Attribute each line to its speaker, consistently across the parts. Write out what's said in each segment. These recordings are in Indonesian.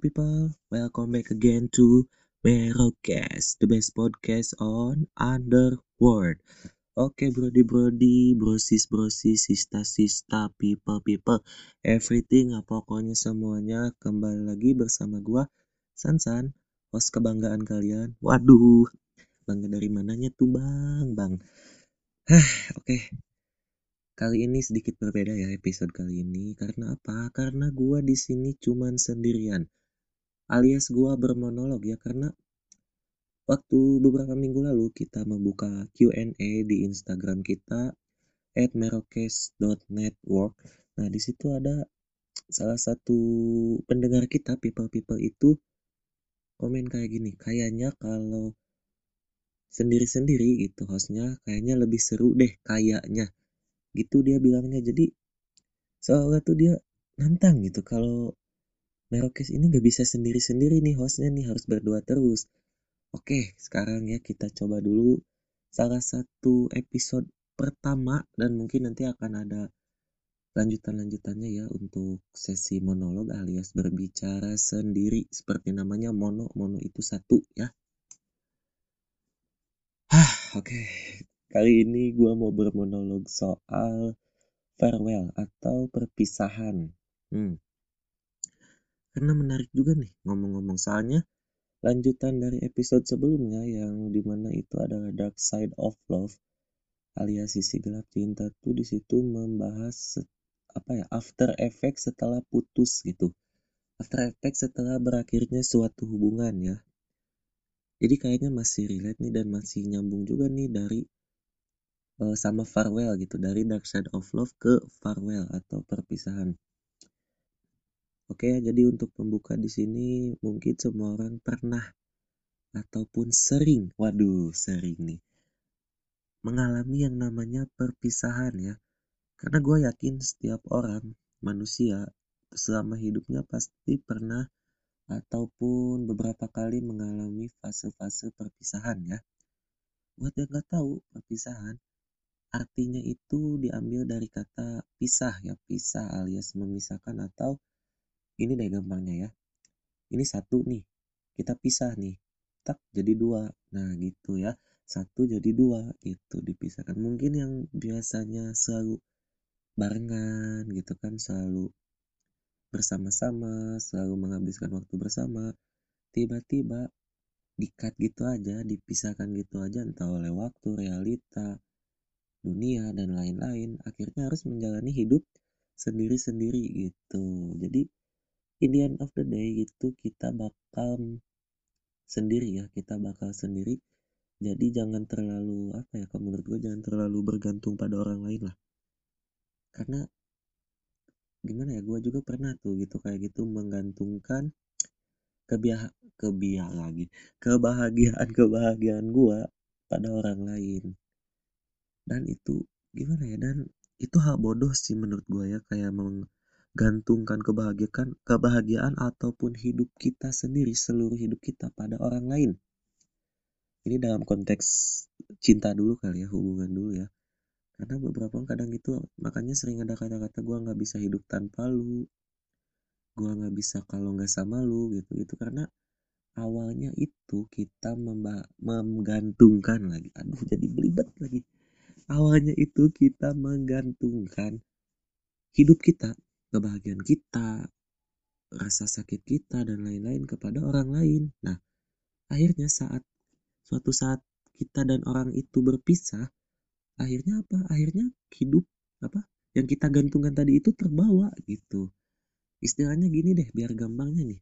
Speaker 1: People, welcome back again to Merocast, the best podcast on Underworld. Oke brody brody, brosis brosis, sista sista, people people, everything, pokoknya semuanya kembali lagi bersama gua Sansan, host kebanggaan kalian. Waduh, bangga dari mananya tuh bang, bang. Hah, oke. Kali ini sedikit berbeda ya episode kali ini karena apa? Karena gua di sini cuman sendirian alias gua bermonolog ya karena waktu beberapa minggu lalu kita membuka Q&A di Instagram kita at merokes.network. Nah di situ ada salah satu pendengar kita people people itu komen kayak gini, kayaknya kalau sendiri-sendiri gitu hostnya kayaknya lebih seru deh kayaknya gitu dia bilangnya jadi soalnya tuh dia nantang gitu kalau Merokes ini gak bisa sendiri-sendiri nih hostnya nih harus berdua terus. Oke, sekarang ya kita coba dulu salah satu episode pertama dan mungkin nanti akan ada lanjutan-lanjutannya ya untuk sesi monolog alias berbicara sendiri seperti namanya mono mono itu satu ya. Hah, oke. Kali ini gue mau bermonolog soal farewell atau perpisahan. Hmm karena menarik juga nih ngomong-ngomong. Soalnya lanjutan dari episode sebelumnya yang di mana itu adalah dark side of love alias sisi gelap cinta tuh di situ membahas apa ya after effect setelah putus gitu. After effect setelah berakhirnya suatu hubungan ya. Jadi kayaknya masih relate nih dan masih nyambung juga nih dari uh, sama farewell gitu dari dark side of love ke farewell atau perpisahan Oke, jadi untuk pembuka di sini mungkin semua orang pernah ataupun sering, waduh sering nih, mengalami yang namanya perpisahan ya. Karena gue yakin setiap orang, manusia, selama hidupnya pasti pernah ataupun beberapa kali mengalami fase-fase perpisahan ya. Buat yang gak tahu perpisahan, artinya itu diambil dari kata pisah ya, pisah alias memisahkan atau ini deh gampangnya ya. Ini satu nih kita pisah nih. Tak jadi dua. Nah gitu ya. Satu jadi dua itu dipisahkan. Mungkin yang biasanya selalu barengan gitu kan. Selalu bersama-sama selalu menghabiskan waktu bersama. Tiba-tiba dikat gitu aja dipisahkan gitu aja entah oleh waktu realita dunia dan lain-lain. Akhirnya harus menjalani hidup sendiri-sendiri gitu. Jadi in the end of the day itu kita bakal sendiri ya kita bakal sendiri. Jadi jangan terlalu apa ya kalau menurut gue jangan terlalu bergantung pada orang lain lah. Karena gimana ya gue juga pernah tuh gitu kayak gitu menggantungkan kebiah kebiah lagi kebahagiaan kebahagiaan gue pada orang lain. Dan itu gimana ya dan itu hal bodoh sih menurut gue ya kayak meng gantungkan kebahagiaan kebahagiaan ataupun hidup kita sendiri seluruh hidup kita pada orang lain. Ini dalam konteks cinta dulu kali ya hubungan dulu ya. Karena beberapa orang kadang itu makanya sering ada kata-kata gue nggak bisa hidup tanpa lu. Gue nggak bisa kalau nggak sama lu gitu. Itu karena awalnya itu kita menggantungkan lagi. Aduh jadi belibet lagi. Awalnya itu kita menggantungkan hidup kita kebahagiaan kita, rasa sakit kita dan lain-lain kepada orang lain. Nah, akhirnya saat suatu saat kita dan orang itu berpisah, akhirnya apa? Akhirnya hidup apa? Yang kita gantungkan tadi itu terbawa gitu. Istilahnya gini deh, biar gampangnya nih.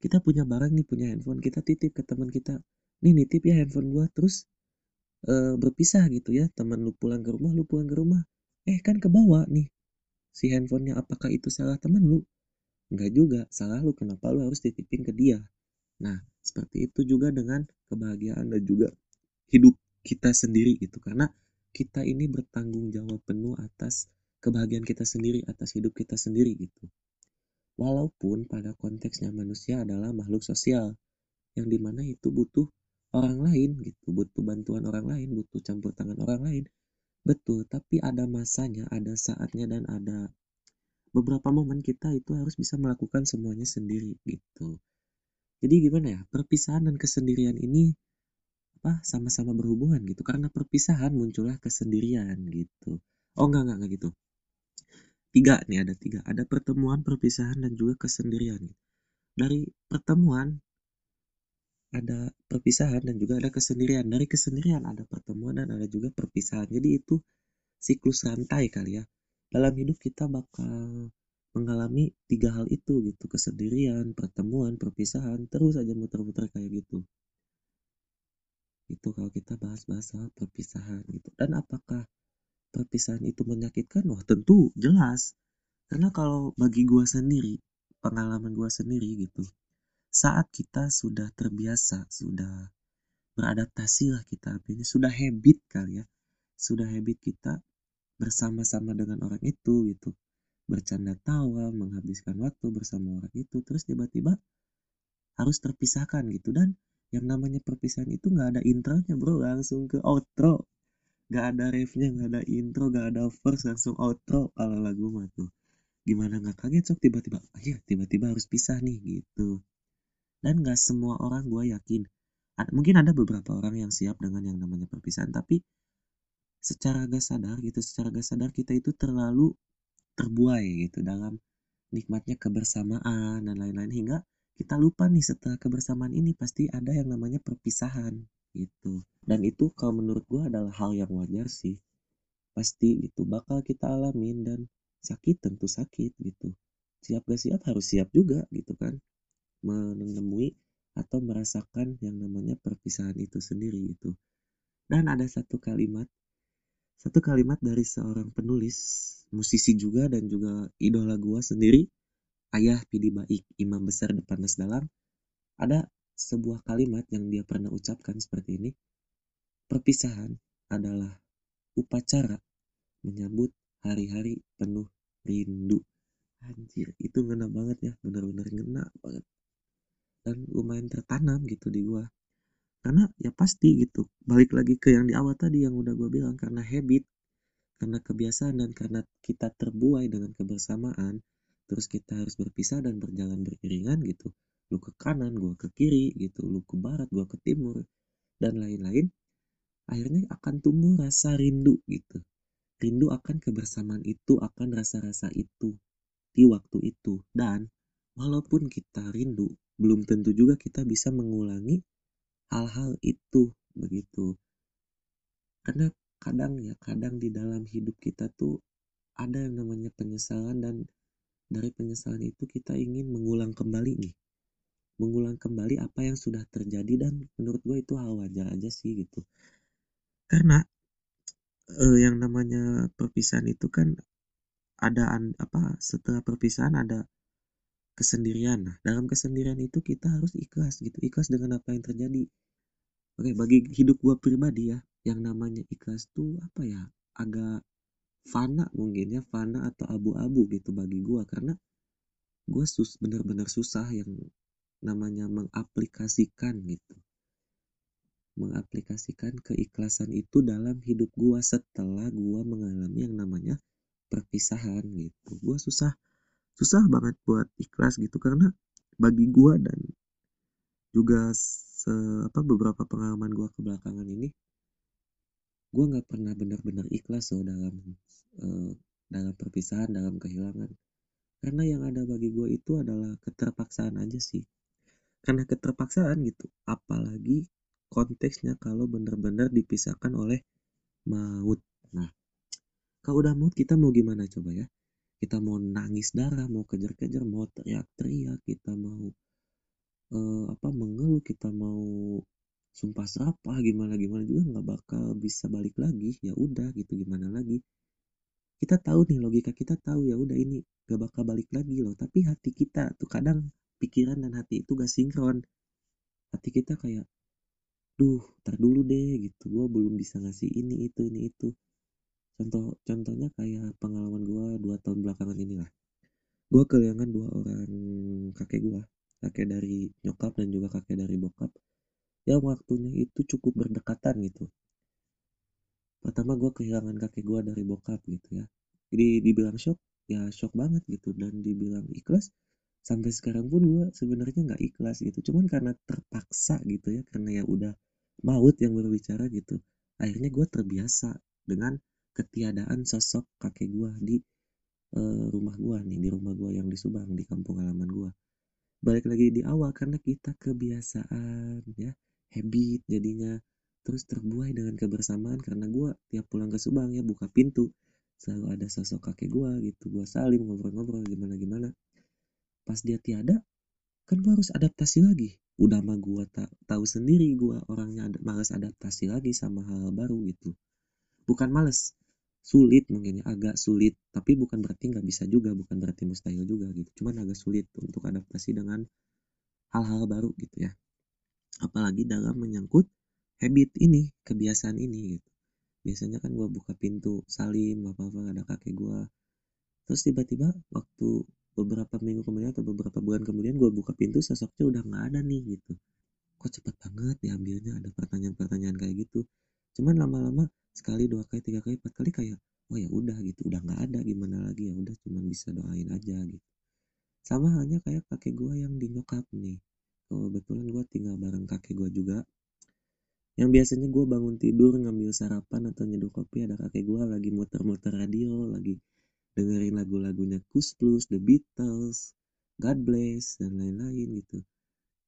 Speaker 1: Kita punya barang nih, punya handphone, kita titip ke teman kita. Nih nitip ya handphone gua, terus e, berpisah gitu ya. Teman lu pulang ke rumah, lu pulang ke rumah. Eh kan kebawa nih si handphonenya apakah itu salah temen lu? Enggak juga. Salah lu. Kenapa lu harus titipin ke dia? Nah seperti itu juga dengan kebahagiaan dan juga hidup kita sendiri gitu. Karena kita ini bertanggung jawab penuh atas kebahagiaan kita sendiri atas hidup kita sendiri gitu. Walaupun pada konteksnya manusia adalah makhluk sosial yang di mana itu butuh orang lain gitu butuh bantuan orang lain butuh campur tangan orang lain Betul, tapi ada masanya, ada saatnya dan ada beberapa momen kita itu harus bisa melakukan semuanya sendiri gitu. Jadi gimana ya perpisahan dan kesendirian ini apa sama-sama berhubungan gitu. Karena perpisahan muncullah kesendirian gitu. Oh enggak enggak enggak gitu. Tiga nih ada tiga. Ada pertemuan perpisahan dan juga kesendirian. Dari pertemuan ada perpisahan dan juga ada kesendirian. Dari kesendirian ada pertemuan dan ada juga perpisahan. Jadi itu siklus rantai kali ya. Dalam hidup kita bakal mengalami tiga hal itu gitu. Kesendirian pertemuan perpisahan terus aja muter-muter kayak gitu. Itu kalau kita bahas-bahas perpisahan gitu. Dan apakah perpisahan itu menyakitkan? Wah tentu jelas. Karena kalau bagi gua sendiri pengalaman gua sendiri gitu saat kita sudah terbiasa sudah beradaptasi lah kita artinya sudah habit kali ya. Sudah habit kita bersama-sama dengan orang itu gitu. Bercanda tawa menghabiskan waktu bersama orang itu terus tiba-tiba harus terpisahkan gitu. Dan yang namanya perpisahan itu nggak ada intronya bro. Langsung ke outro. Nggak ada refnya nggak ada intro nggak ada verse langsung outro kalau lagu mah tuh. Gimana nggak kaget sok tiba-tiba akhir tiba-tiba harus pisah nih gitu dan nggak semua orang gue yakin. Mungkin ada beberapa orang yang siap dengan yang namanya perpisahan tapi secara gak sadar gitu secara gak sadar kita itu terlalu terbuai gitu dalam nikmatnya kebersamaan dan lain-lain. Hingga kita lupa nih setelah kebersamaan ini pasti ada yang namanya perpisahan gitu. Dan itu kalau menurut gue adalah hal yang wajar sih. Pasti itu bakal kita alamin dan sakit tentu sakit gitu. Siap gak siap harus siap juga gitu kan menemui atau merasakan yang namanya perpisahan itu sendiri gitu dan ada satu kalimat satu kalimat dari seorang penulis, musisi juga dan juga idola gua sendiri, Ayah Pidi Baik, imam besar depan Dalam, ada sebuah kalimat yang dia pernah ucapkan seperti ini. Perpisahan adalah upacara menyambut hari-hari penuh rindu. Anjir, itu ngena banget ya, bener-bener ngena banget. Dan lumayan tertanam gitu di gua. Karena ya pasti gitu balik lagi ke yang di awal tadi yang udah gue bilang karena habit karena kebiasaan dan karena kita terbuai dengan kebersamaan terus kita harus berpisah dan berjalan beriringan gitu. Lu ke kanan gue ke kiri gitu lu ke barat gue ke timur dan lain-lain akhirnya akan tumbuh rasa rindu gitu. Rindu akan kebersamaan itu akan rasa-rasa itu di waktu itu. Dan walaupun kita rindu belum tentu juga kita bisa mengulangi hal-hal itu begitu. Karena kadang ya kadang di dalam hidup kita tuh ada yang namanya penyesalan dan dari penyesalan itu kita ingin mengulang kembali nih. Mengulang kembali apa yang sudah terjadi dan menurut gue itu hal wajar aja sih gitu. Karena eh, yang namanya perpisahan itu kan ada apa setelah perpisahan ada kesendirian. Nah, dalam kesendirian itu kita harus ikhlas gitu, ikhlas dengan apa yang terjadi. Oke, bagi hidup gua pribadi ya, yang namanya ikhlas tuh apa ya, agak fana mungkin ya, fana atau abu-abu gitu bagi gua. Karena gua sus bener-bener susah yang namanya mengaplikasikan gitu. Mengaplikasikan keikhlasan itu dalam hidup gua setelah gua mengalami yang namanya perpisahan gitu. Gua susah susah banget buat ikhlas gitu karena bagi gua dan juga se apa beberapa pengalaman gua ke belakangan ini gua nggak pernah benar-benar ikhlas loh dalam uh, dalam perpisahan dalam kehilangan. Karena yang ada bagi gua itu adalah keterpaksaan aja sih. Karena keterpaksaan gitu apalagi konteksnya kalau benar-benar dipisahkan oleh maut. Nah kalau udah maut kita mau gimana coba ya kita mau nangis darah mau kejar-kejar mau teriak-teriak kita mau uh, apa mengeluh kita mau sumpah serapah gimana gimana juga nggak bakal bisa balik lagi. Ya udah gitu gimana lagi? Kita tahu nih logika kita tahu ya udah ini gak bakal balik lagi loh. Tapi hati kita tuh kadang pikiran dan hati itu gak sinkron. Hati kita kayak duh tar dulu deh gitu. Gue belum bisa ngasih ini itu ini itu contoh contohnya kayak pengalaman gue dua tahun belakangan inilah. Gue kehilangan dua orang kakek gue kakek dari nyokap dan juga kakek dari bokap yang waktunya itu cukup berdekatan gitu. Pertama gue kehilangan kakek gue dari bokap gitu ya. Jadi dibilang shock ya shock banget gitu. Dan dibilang ikhlas sampai sekarang pun gue sebenarnya nggak ikhlas gitu. Cuman karena terpaksa gitu ya karena ya udah maut yang berbicara gitu akhirnya gue terbiasa dengan ketiadaan sosok kakek gue di uh, rumah gue nih di rumah gue yang di Subang di kampung halaman gue balik lagi di awal karena kita kebiasaan ya habit jadinya. Terus terbuai dengan kebersamaan karena gue tiap pulang ke Subang ya buka pintu selalu ada sosok kakek gue gitu. Gue salim ngobrol-ngobrol gimana gimana pas dia tiada kan gue harus adaptasi lagi. Udah mah gue tak tahu sendiri gue orangnya ada males adaptasi lagi sama hal, hal baru gitu. Bukan males sulit mungkin ya agak sulit. Tapi bukan berarti nggak bisa juga bukan berarti mustahil juga gitu. Cuman agak sulit untuk adaptasi dengan hal-hal baru gitu ya. Apalagi dalam menyangkut habit ini kebiasaan ini gitu. Biasanya kan gue buka pintu salim apa apa ada kakek gue terus tiba-tiba waktu beberapa minggu kemudian atau beberapa bulan kemudian gue buka pintu sosoknya udah nggak ada nih gitu. Kok cepet banget diambilnya ada pertanyaan-pertanyaan kayak gitu. Cuman lama-lama sekali dua kali tiga kali empat kali kayak oh ya udah gitu. Udah nggak ada gimana lagi ya udah cuman bisa doain aja gitu. Sama halnya kayak kakek gue yang di nyokap nih. Kebetulan gue tinggal bareng kakek gue juga. Yang biasanya gue bangun tidur ngambil sarapan atau nyeduh kopi ada kakek gue lagi muter-muter radio lagi dengerin lagu-lagunya Kus Plus, The Beatles, God Bless dan lain-lain gitu.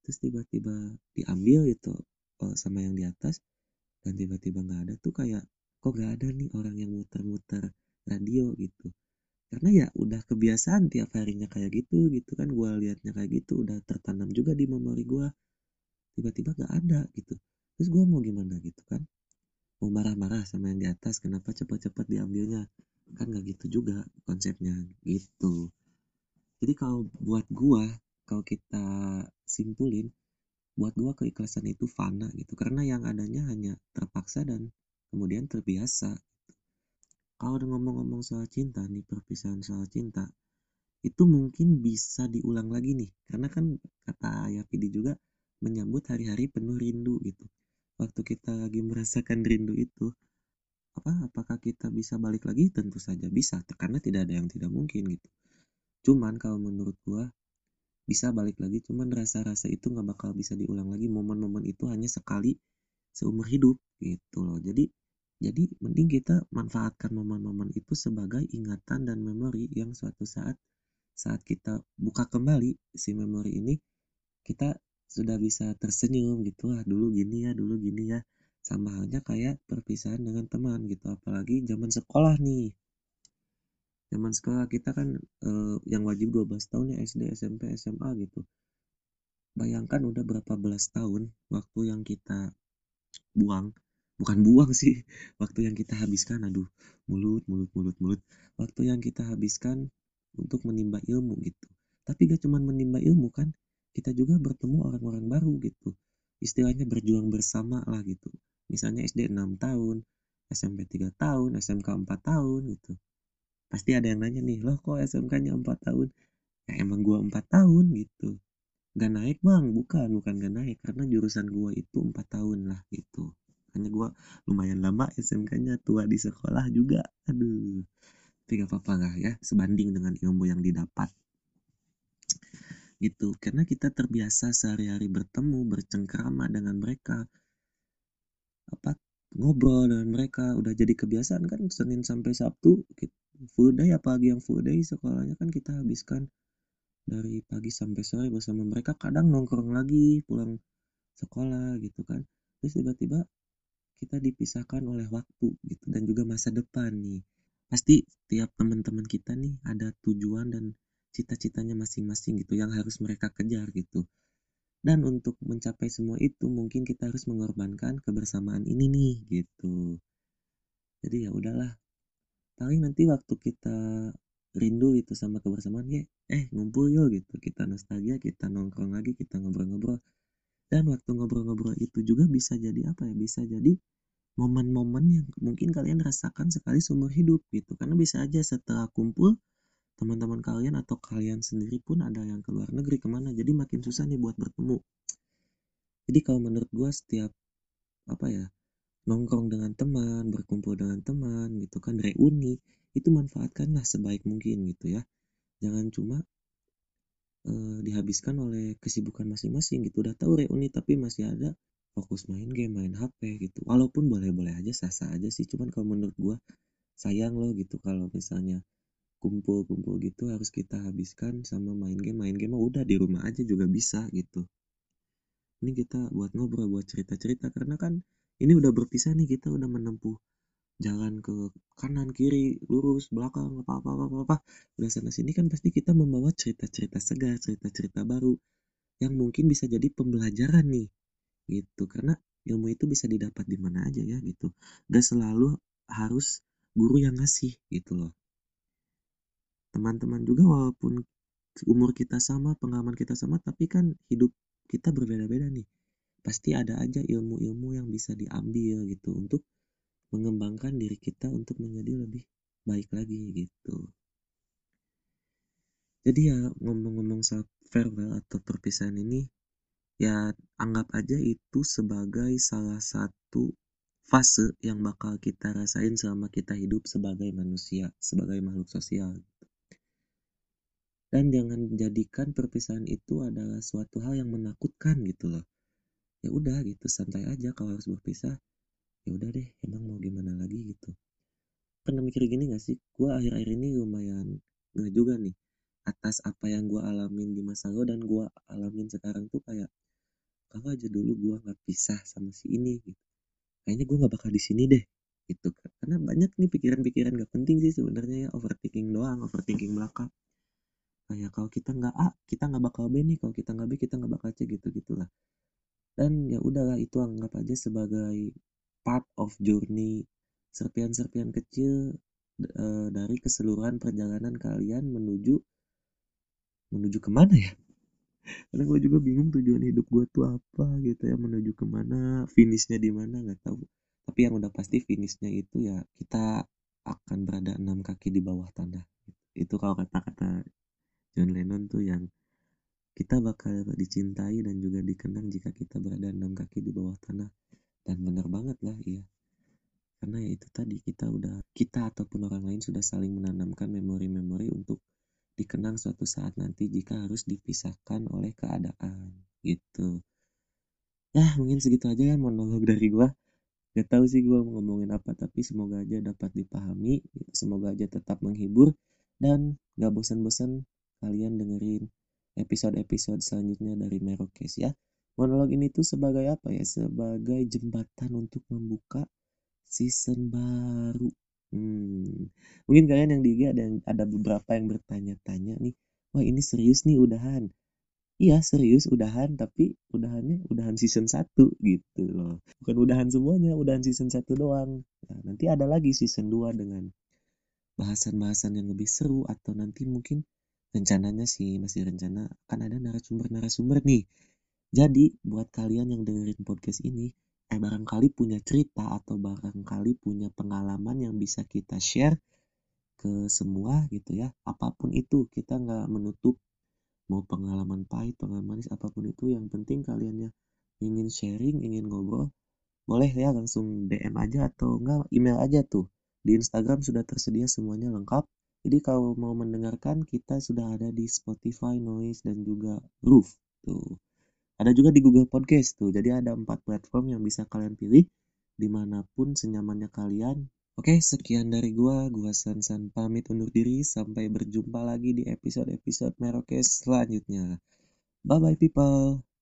Speaker 1: Terus tiba-tiba diambil oh, sama yang di atas dan tiba-tiba nggak ada tuh kayak kok nggak ada nih orang yang muter-muter radio gitu. Karena ya udah kebiasaan tiap harinya kayak gitu gitu kan gue liatnya kayak gitu udah tertanam juga di memori gue tiba-tiba nggak ada gitu. Terus gue mau gimana gitu kan? Mau marah-marah sama yang di atas kenapa cepat-cepat diambilnya? Kan nggak gitu juga konsepnya gitu. Jadi kalau buat gue kalau kita simpulin buat gue keikhlasan itu fana gitu. Karena yang adanya hanya terpaksa dan kemudian terbiasa. Kalau ngomong-ngomong soal cinta nih perpisahan soal cinta itu mungkin bisa diulang lagi nih. Karena kan kata Yapidi juga menyambut hari-hari penuh rindu gitu. Waktu kita lagi merasakan rindu itu apa apakah kita bisa balik lagi? Tentu saja bisa karena tidak ada yang tidak mungkin gitu. Cuman kalau menurut gua bisa balik lagi. Cuman rasa-rasa itu nggak bakal bisa diulang lagi. Momen-momen itu hanya sekali seumur hidup gitu loh. Jadi jadi mending kita manfaatkan momen-momen itu sebagai ingatan dan memori yang suatu saat saat kita buka kembali si memori ini kita sudah bisa tersenyum gitu lah dulu gini ya dulu gini ya. Sama halnya kayak perpisahan dengan teman gitu apalagi zaman sekolah nih. Zaman sekolah kita kan eh, yang wajib 12 tahun ya SD SMP SMA gitu. Bayangkan udah berapa belas tahun waktu yang kita buang bukan buang sih. Waktu yang kita habiskan aduh mulut mulut mulut mulut. Waktu yang kita habiskan untuk menimba ilmu gitu. Tapi gak cuma menimba ilmu kan kita juga bertemu orang-orang baru gitu. Istilahnya berjuang bersama lah gitu. Misalnya SD 6 tahun SMP 3 tahun SMK 4 tahun gitu. Pasti ada yang nanya nih loh kok SMK nya 4 tahun? Ya emang gua 4 tahun gitu. Gak naik bang bukan bukan gak naik karena jurusan gua itu 4 tahun lah gitu hanya gua lumayan lama SMK nya tua di sekolah juga. Aduh tapi gak apa-apa lah ya sebanding dengan ilmu yang didapat. Gitu karena kita terbiasa sehari-hari bertemu bercengkrama dengan mereka apa ngobrol dengan mereka udah jadi kebiasaan kan Senin sampai Sabtu full day apalagi yang full day sekolahnya kan kita habiskan dari pagi sampai sore bersama mereka kadang nongkrong lagi pulang sekolah gitu kan. Terus tiba-tiba kita dipisahkan oleh waktu gitu dan juga masa depan nih pasti tiap teman-teman kita nih ada tujuan dan cita-citanya masing-masing gitu yang harus mereka kejar gitu. Dan untuk mencapai semua itu mungkin kita harus mengorbankan kebersamaan ini nih gitu. Jadi ya udahlah. Paling nanti waktu kita rindu itu sama kebersamaan ya eh ngumpul yuk gitu. Kita nostalgia, kita nongkrong lagi, kita ngobrol-ngobrol. Dan waktu ngobrol-ngobrol itu juga bisa jadi apa ya? Bisa jadi momen-momen yang mungkin kalian rasakan sekali seumur hidup gitu. Karena bisa aja setelah kumpul teman-teman kalian atau kalian sendiri pun ada yang ke luar negeri ke mana jadi makin susah nih buat bertemu. Jadi kalau menurut gue setiap apa ya nongkrong dengan teman berkumpul dengan teman gitu kan reuni itu manfaatkanlah sebaik mungkin gitu ya. Jangan cuma uh, dihabiskan oleh kesibukan masing-masing gitu. Udah tahu reuni tapi masih ada fokus main game main HP gitu. Walaupun boleh-boleh aja sah-sah aja sih. Cuman kalau menurut gua sayang loh gitu kalau misalnya kumpul-kumpul gitu harus kita habiskan sama main game. Main game udah di rumah aja juga bisa gitu. Ini kita buat ngobrol buat cerita-cerita. Karena kan ini udah berpisah nih kita udah menempuh jalan ke kanan kiri lurus belakang apa apa apa apa, apa. udah sana sini kan pasti kita membawa cerita-cerita segar cerita-cerita baru yang mungkin bisa jadi pembelajaran nih gitu karena ilmu itu bisa didapat di mana aja ya gitu gak selalu harus guru yang ngasih gitu loh teman-teman juga walaupun umur kita sama, pengalaman kita sama, tapi kan hidup kita berbeda-beda nih. Pasti ada aja ilmu-ilmu yang bisa diambil gitu untuk mengembangkan diri kita untuk menjadi lebih baik lagi gitu. Jadi ya ngomong-ngomong soal farewell atau perpisahan ini ya anggap aja itu sebagai salah satu fase yang bakal kita rasain selama kita hidup sebagai manusia, sebagai makhluk sosial. Dan jangan jadikan perpisahan itu adalah suatu hal yang menakutkan gitu loh. Ya udah gitu santai aja kalau harus berpisah. Ya udah deh emang mau gimana lagi gitu. Pernah mikir gini gak sih? Gue akhir-akhir ini lumayan nggak juga nih atas apa yang gue alamin di masa lalu dan gue alamin sekarang tuh kayak kalau aja dulu gue nggak pisah sama si ini gitu. Kayaknya gue nggak bakal di sini deh gitu karena banyak nih pikiran-pikiran gak penting sih sebenarnya ya overthinking doang overthinking belakang. Kayak kalau kita nggak A kita nggak bakal B nih kalau kita nggak B kita nggak bakal C gitu gitulah. Dan ya udahlah itu anggap aja sebagai part of journey serpian-serpian kecil uh, dari keseluruhan perjalanan kalian menuju menuju ke mana ya karena gue juga bingung tujuan hidup gue tuh apa gitu ya menuju ke mana finishnya di mana nggak tahu. Tapi yang udah pasti finishnya itu ya kita akan berada enam kaki di bawah tanah. Itu kalau kata-kata John Lennon tuh yang kita bakal dicintai dan juga dikenang jika kita berada enam kaki di bawah tanah. Dan benar banget lah iya. Karena ya itu tadi kita udah kita ataupun orang lain sudah saling menanamkan memori-memori untuk dikenang suatu saat nanti jika harus dipisahkan oleh keadaan gitu ya mungkin segitu aja ya monolog dari gua gak tahu sih gua mau ngomongin apa tapi semoga aja dapat dipahami semoga aja tetap menghibur dan gak bosan-bosan kalian dengerin episode-episode selanjutnya dari Merokes ya. Monolog ini tuh sebagai apa ya? Sebagai jembatan untuk membuka season baru. Hmm. Mungkin kalian yang di ada yang ada beberapa yang bertanya-tanya nih, wah ini serius nih udahan. Iya serius udahan tapi udahannya udahan season 1 gitu loh. Bukan udahan semuanya, udahan season 1 doang. Nah, nanti ada lagi season 2 dengan bahasan-bahasan yang lebih seru atau nanti mungkin rencananya sih masih rencana akan ada narasumber-narasumber nih. Jadi buat kalian yang dengerin podcast ini, eh barangkali punya cerita atau barangkali punya pengalaman yang bisa kita share ke semua gitu ya. Apa pun itu kita nggak menutup mau pengalaman pahit, pengalaman manis apa pun itu yang penting kalian ya ingin sharing, ingin ngobrol, boleh ya langsung DM aja atau enggak email aja tuh. Di Instagram sudah tersedia semuanya lengkap. Jadi kalau mau mendengarkan kita sudah ada di Spotify, Noise dan juga Roof tuh. Ada juga di Google Podcast tuh. Jadi ada empat platform yang bisa kalian pilih di mana pun senyamannya kalian. Oke, sekian dari gua. Gua Sansan pamit undur diri. Sampai berjumpa lagi di episode-episode Merokes selanjutnya. Bye-bye people.